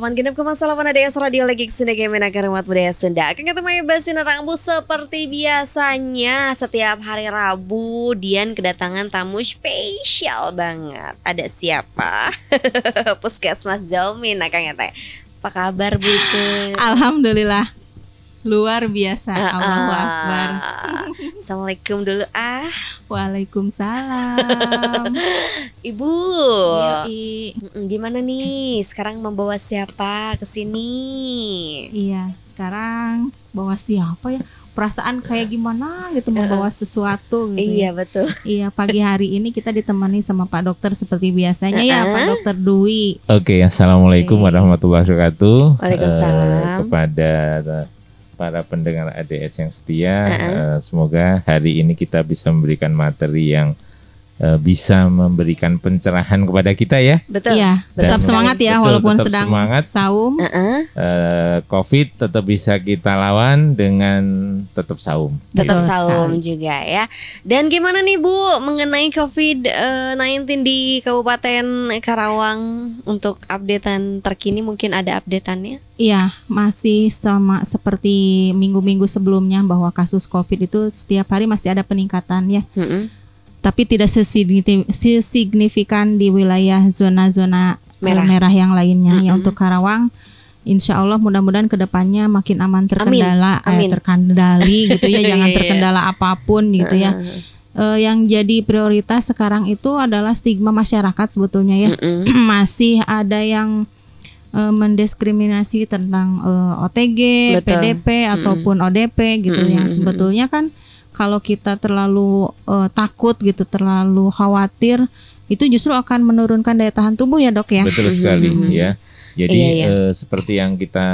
Salaman genep ke masalaman ada yang radio lagi ke sini game agar umat budaya Sunda. Akan ketemu Basin Rabu seperti biasanya setiap hari Rabu Dian kedatangan tamu spesial banget. Ada siapa? Puskesmas Zalmin akan teh. Apa kabar Bu? Alhamdulillah luar biasa. Ah, Allahu ah. Akbar. Assalamualaikum dulu ah. Waalaikumsalam. Ibu. Yoi. Mm-mm, Gimana nih? Sekarang membawa siapa ke sini? Iya, sekarang bawa siapa ya? Perasaan kayak gimana gitu membawa sesuatu gitu. Iya ya. betul. Iya, pagi hari ini kita ditemani sama Pak Dokter seperti biasanya ya, Pak Dokter Dwi. Oke, assalamualaikum warahmatullahi wabarakatuh. Waalaikumsalam. Eh, kepada para pendengar ADS yang setia, eh, semoga hari ini kita bisa memberikan materi yang eh, bisa memberikan pencerahan kepada kita ya. Betul. Iya, tetap Dan- semangat ya Betul, walaupun tetap sedang semangat. saum. Heeh. Eh, COVID tetap bisa kita lawan dengan tetap saum. Tetap Betul saum juga ya. Dan gimana nih Bu mengenai COVID-19 di Kabupaten Karawang untuk updatean terkini mungkin ada updateannya? Iya, masih sama seperti minggu-minggu sebelumnya bahwa kasus COVID itu setiap hari masih ada peningkatan ya. Mm-mm. Tapi tidak sesigni- sesignifikan di wilayah zona-zona eh, Merah. merah. yang lainnya. Ya untuk Karawang, Insya Allah mudah-mudahan ke depannya makin aman terkendala, eh, Amin. terkendali gitu ya, jangan Iya, iya. terkendala apa pun gitu ya. Eh, yang jadi prioritas sekarang itu adalah stigma masyarakat sebetulnya ya. Masih ada yang eh, mendiskriminasi tentang eh, OTG, Betul. PDP ataupun ODP gitu yang sebetulnya kan kalau kita terlalu eh, takut gitu, terlalu khawatir itu justru akan menurunkan daya tahan tubuh ya, Dok ya. Betul sekali ya. Jadi Iya, iya. eh, seperti yang kita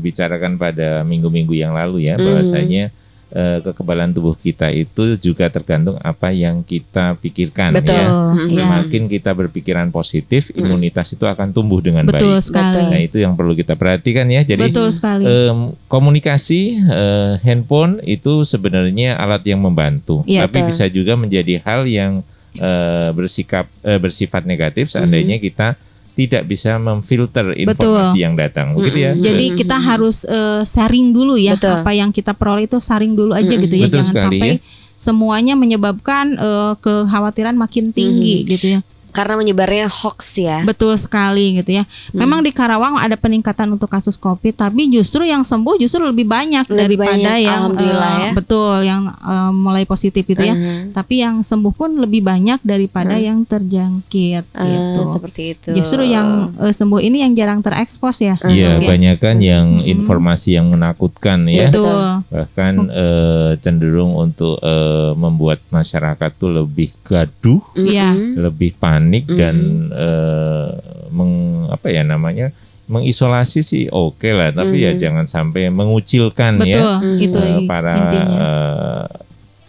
bicarakan pada minggu-minggu yang lalu ya, bahwasanya eh, kekebalan tubuh kita itu juga tergantung apa yang kita pikirkan Betul. ya. Iya. Semakin kita berpikiran positif, imunitas itu akan tumbuh dengan Betul baik. sekali. Nah, itu yang perlu kita perhatikan ya. Jadi Betul sekali. em, komunikasi eh, handphone itu sebenarnya alat yang membantu, Iya, tapi betul. bisa juga menjadi hal yang eh, bersikap eh, bersifat negatif seandainya kita tidak bisa memfilter informasi yang datang, begitu ya. Jadi kita harus eh, sharing dulu ya Betul. apa yang kita peroleh itu sharing dulu aja gitu ya Betul jangan sekali, sampai ya. semuanya menyebabkan eh, kekhawatiran makin tinggi gitu ya. Karena menyebarnya hoax ya. Betul sekali gitu ya. Memang di Karawang ada peningkatan untuk kasus Covid tapi justru yang sembuh justru lebih banyak Lebih daripada banyak, yang alhamdulillah eh, ya. betul yang eh, mulai positif itu ya. Tapi yang sembuh pun lebih banyak daripada yang terjangkit Eh, gitu. seperti itu. Justru yang eh, sembuh ini yang jarang terekspos ya. Iya, ya. banyak kan yang informasi yang menakutkan ya. Betul. Bahkan eh, cenderung untuk eh, membuat masyarakat tuh lebih gaduh, Iya. lebih panik dan eh, meng apa ya namanya? mengisolasi sih oke lah, tapi ya jangan sampai mengucilkan Betul, ya itu eh, para intinya. eh,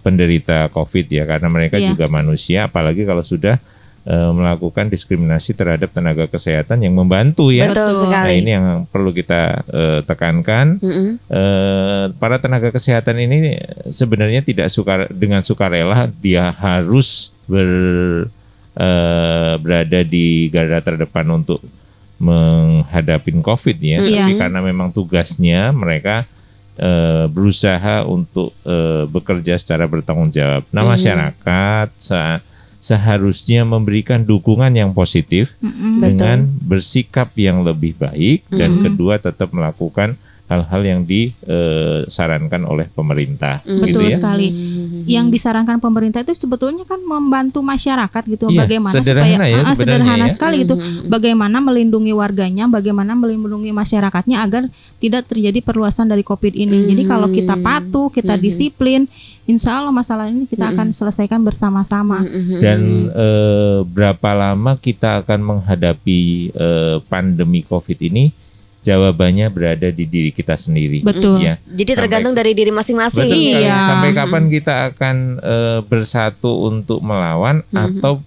penderita COVID ya karena mereka Iya. juga manusia apalagi kalau sudah eh, melakukan diskriminasi terhadap tenaga kesehatan yang membantu ya. Betul sekali. Nah ini yang perlu kita eh, tekankan. Mm-mm. Eh, para tenaga kesehatan ini sebenarnya tidak suka dengan sukarela dia harus ber, eh, berada di garda terdepan untuk menghadapi COVID ya. Iya. Tapi karena memang tugasnya mereka eh, berusaha untuk eh, bekerja secara bertanggung jawab. Nah masyarakat sa- seharusnya memberikan dukungan yang positif dengan bersikap yang lebih baik dan kedua tetap melakukan hal-hal yang disarankan oleh pemerintah gitu Betul ya. sekali. Yang disarankan pemerintah itu sebetulnya kan membantu masyarakat gitu Iya, bagaimana sederhana supaya ya Ah, sederhana ya. sekali gitu. Bagaimana melindungi warganya, bagaimana melindungi masyarakatnya agar tidak terjadi perluasan dari Covid ini. Jadi kalau kita patuh, kita disiplin, insya Allah masalah ini kita akan selesaikan bersama-sama. Dan eh, berapa lama kita akan menghadapi eh, pandemi COVID ini? Jawabannya berada di diri kita sendiri. Betul. Ya. Jadi Sampai- tergantung dari diri masing-masing. Betul. Iya. Sampai kapan kita akan eh, bersatu untuk melawan atau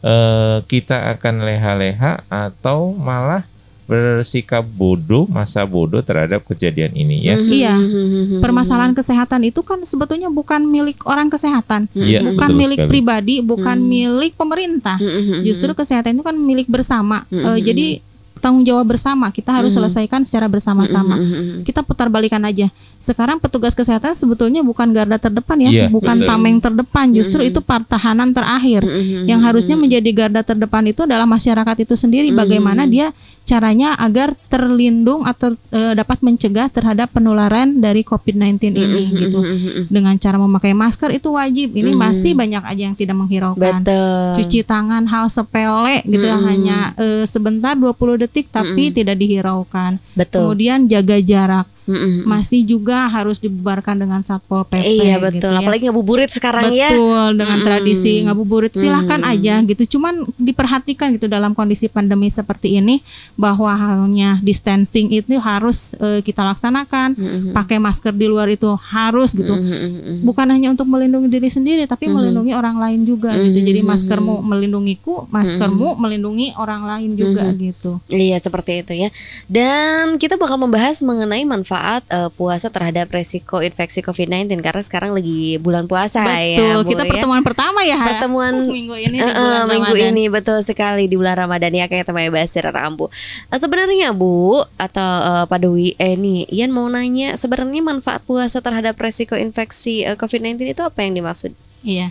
eh, kita akan leha-leha atau malah bersikap bodoh, masa bodoh terhadap kejadian ini ya. Iya. Mm-hmm. Permasalahan kesehatan itu kan sebetulnya bukan milik orang kesehatan. Iya, bukan betul milik sekali. pribadi, bukan milik pemerintah. Justru kesehatan itu kan milik bersama. Eh, jadi tanggung jawab bersama. Kita harus Mhm. selesaikan secara bersama-sama. Mm-mm. Kita putar balikan aja. Sekarang petugas kesehatan sebetulnya bukan garda terdepan ya, Iya, bukan betul. tameng terdepan. Justru itu pertahanan terakhir. Mm-mm. Yang harusnya menjadi garda terdepan itu adalah masyarakat itu sendiri. Bagaimana dia caranya agar terlindung atau eh, dapat mencegah terhadap penularan dari COVID-19 ini gitu. Mm-mm. Dengan cara memakai masker itu wajib. Ini masih banyak aja yang tidak menghiraukan. Betul. Cuci tangan hal sepele gitu ya, hanya eh, sebentar 20 detik tapi tidak dihiraukan. Betul. Kemudian jaga jarak. Mm-mm. Masih juga harus dibubarkan dengan Satpol PP Iya gitu betul. ya. Apalagi ngabuburit sekarang ya. Betul dengan tradisi ngabuburit silahkan aja gitu. Cuman diperhatikan gitu dalam kondisi pandemi seperti ini bahwa halnya distancing itu harus eh, kita laksanakan. Pakai masker di luar itu harus gitu. Mm-mm. Bukan hanya untuk melindungi diri sendiri tapi melindungi orang lain juga gitu. Jadi maskermu melindungiku, maskermu melindungi orang lain juga gitu. Iya seperti itu ya. Dan kita bakal membahas mengenai manfaat eh, puasa terhadap resiko infeksi COVID-19 karena sekarang lagi bulan puasa ya. Betul. Bu, kita ya. pertemuan pertama ya. Pertemuan minggu ini di Eh, eh, bulan minggu Ramadan. ini betul sekali di bulan Ramadan ya kayak teman Basir Rambu. Eh, sebenarnya Bu atau eh, Pak Dewi eh nih Ian mau nanya sebenarnya manfaat puasa terhadap resiko infeksi eh, COVID-19 itu apa yang dimaksud? Iya.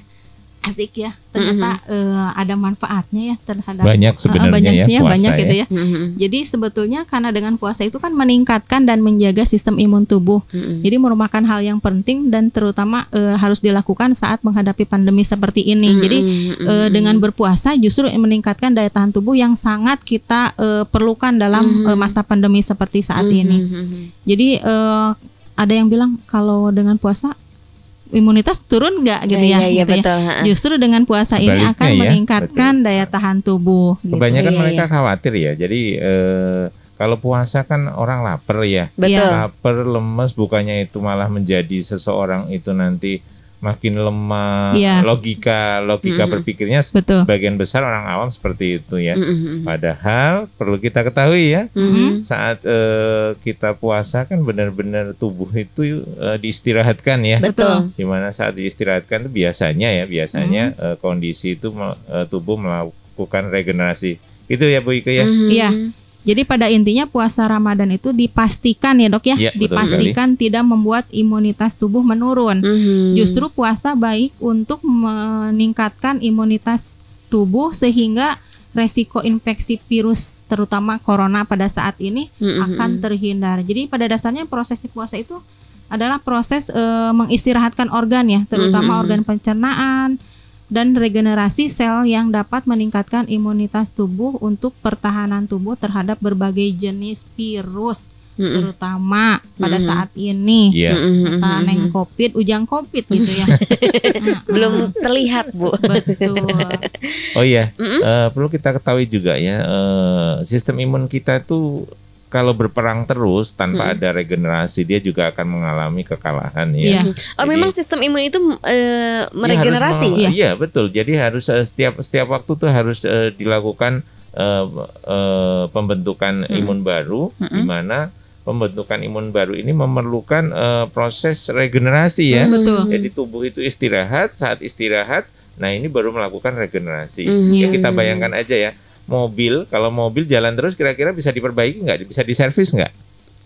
Asik ya. Ternyata eh, ada manfaatnya ya terhadap Banyak Eh, sebenarnya banyaknya, ya puasa banyak ya. gitu ya. Jadi sebetulnya karena dengan puasa itu kan meningkatkan dan menjaga sistem imun tubuh. Jadi merupakan hal yang penting dan terutama eh, harus dilakukan saat menghadapi pandemi seperti ini. Jadi eh, dengan berpuasa justru meningkatkan daya tahan tubuh yang sangat kita eh, perlukan dalam eh, masa pandemi seperti saat ini. Jadi eh, ada yang bilang kalau dengan puasa imunitas turun nggak gitu Iya, ya? iya, iya, gitu ya. betul, ha. Justru dengan puasa ini Sebaliknya akan ya, meningkatkan daya tahan tubuh. gitu. Kebanyakan Iya, mereka khawatir ya. Jadi eh, kalau puasa kan orang lapar ya. Betul. Lapar, lemes, bukannya itu malah menjadi seseorang itu nanti makin lemah. Iya. Logika logika berpikirnya se- Betul. sebagian besar orang awam seperti itu ya. Mm-mm. Padahal perlu kita ketahui ya, Mm-hmm. saat eh, kita puasa kan benar-benar tubuh itu eh, diistirahatkan ya. Betul. Di mana saat diistirahatkan itu biasanya ya, biasanya Mm-hmm. eh, kondisi itu eh, tubuh melakukan regenerasi. Itu ya Bu Ike ya. Mm-hmm. Iya. Jadi pada intinya puasa Ramadan itu dipastikan ya dok ya, betul dipastikan tidak membuat imunitas tubuh menurun. Mhm. Justru puasa baik untuk meningkatkan imunitas tubuh sehingga resiko infeksi virus terutama corona pada saat ini Mhm. akan terhindar. Jadi pada dasarnya proses puasa itu adalah proses eh, mengistirahatkan organ ya, terutama Mhm. organ pencernaan dan regenerasi sel yang dapat meningkatkan imunitas tubuh untuk pertahanan tubuh terhadap berbagai jenis virus Mhm. terutama pada saat ini. Iya. Mhm. Kita neng covid, ujang covid gitu ya. Belum terlihat Bu. Betul. Oh iya, eh, perlu kita ketahui juga ya, eh, sistem imun kita itu kalau berperang terus tanpa ada regenerasi dia juga akan mengalami kekalahan ya. Iya. Oh memang sistem imun itu Dia meregenerasi. meng- Iya betul. Jadi harus eh, setiap setiap waktu tuh harus eh, dilakukan eh, eh, pembentukan imun baru, di mana pembentukan imun baru ini memerlukan eh, proses regenerasi ya. Betul. Jadi tubuh itu istirahat, saat istirahat, nah ini baru melakukan regenerasi. Mhm. Ya kita bayangkan aja ya, mobil kalau mobil jalan terus kira-kira bisa diperbaiki nggak? Bisa diservis nggak?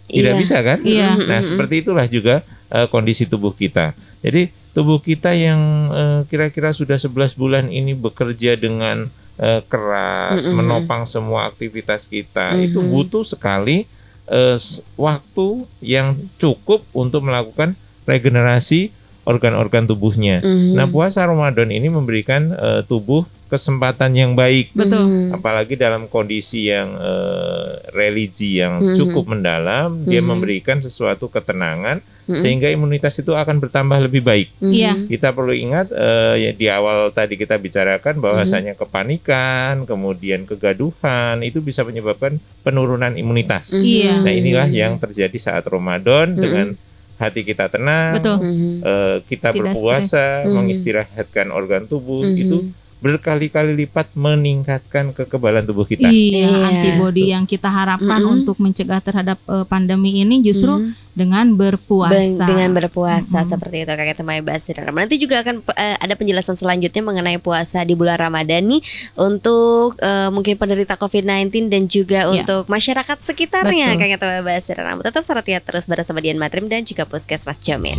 Tidak Iya. bisa kan? Iya. Nah seperti itulah juga eh, kondisi tubuh kita. Jadi tubuh kita yang eh, kira-kira sudah 11 bulan ini bekerja dengan eh, keras, Mm-mm. menopang semua aktivitas kita, Mhm. itu butuh sekali s- waktu yang cukup untuk melakukan regenerasi organ-organ tubuhnya. Mhm. Nah puasa Ramadan ini memberikan eh, tubuh kesempatan yang baik Betul. apalagi dalam kondisi yang eh, religi yang Mhm. cukup mendalam dia Mhm. memberikan sesuatu ketenangan Mhm. sehingga imunitas itu akan bertambah lebih baik Mhm. Iya. kita perlu ingat eh, ya di awal tadi kita bicarakan bahwasanya Mhm. kepanikan kemudian kegaduhan itu bisa menyebabkan penurunan imunitas Iya. nah inilah yang terjadi saat Ramadan dengan hati kita tenang Betul. Eh, kita Tidak berpuasa. Mhm. mengistirahatkan organ tubuh Mhm. itu berkali-kali lipat meningkatkan kekebalan tubuh kita. Iya, Iya. antibody yang kita harapkan Mm-mm. untuk mencegah terhadap eh, pandemi ini justru Mm. dengan berpuasa. Beng- dengan berpuasa seperti itu kakek Temai Basir. Nanti juga akan eh, ada penjelasan selanjutnya mengenai puasa di bulan Ramadan nih untuk eh, mungkin penderita COVID-19 dan juga Ya. untuk masyarakat sekitarnya Betul. kakek Temai Basir. Tetap setia terus bersama Dian Madrim dan juga Puskesmas Jamin.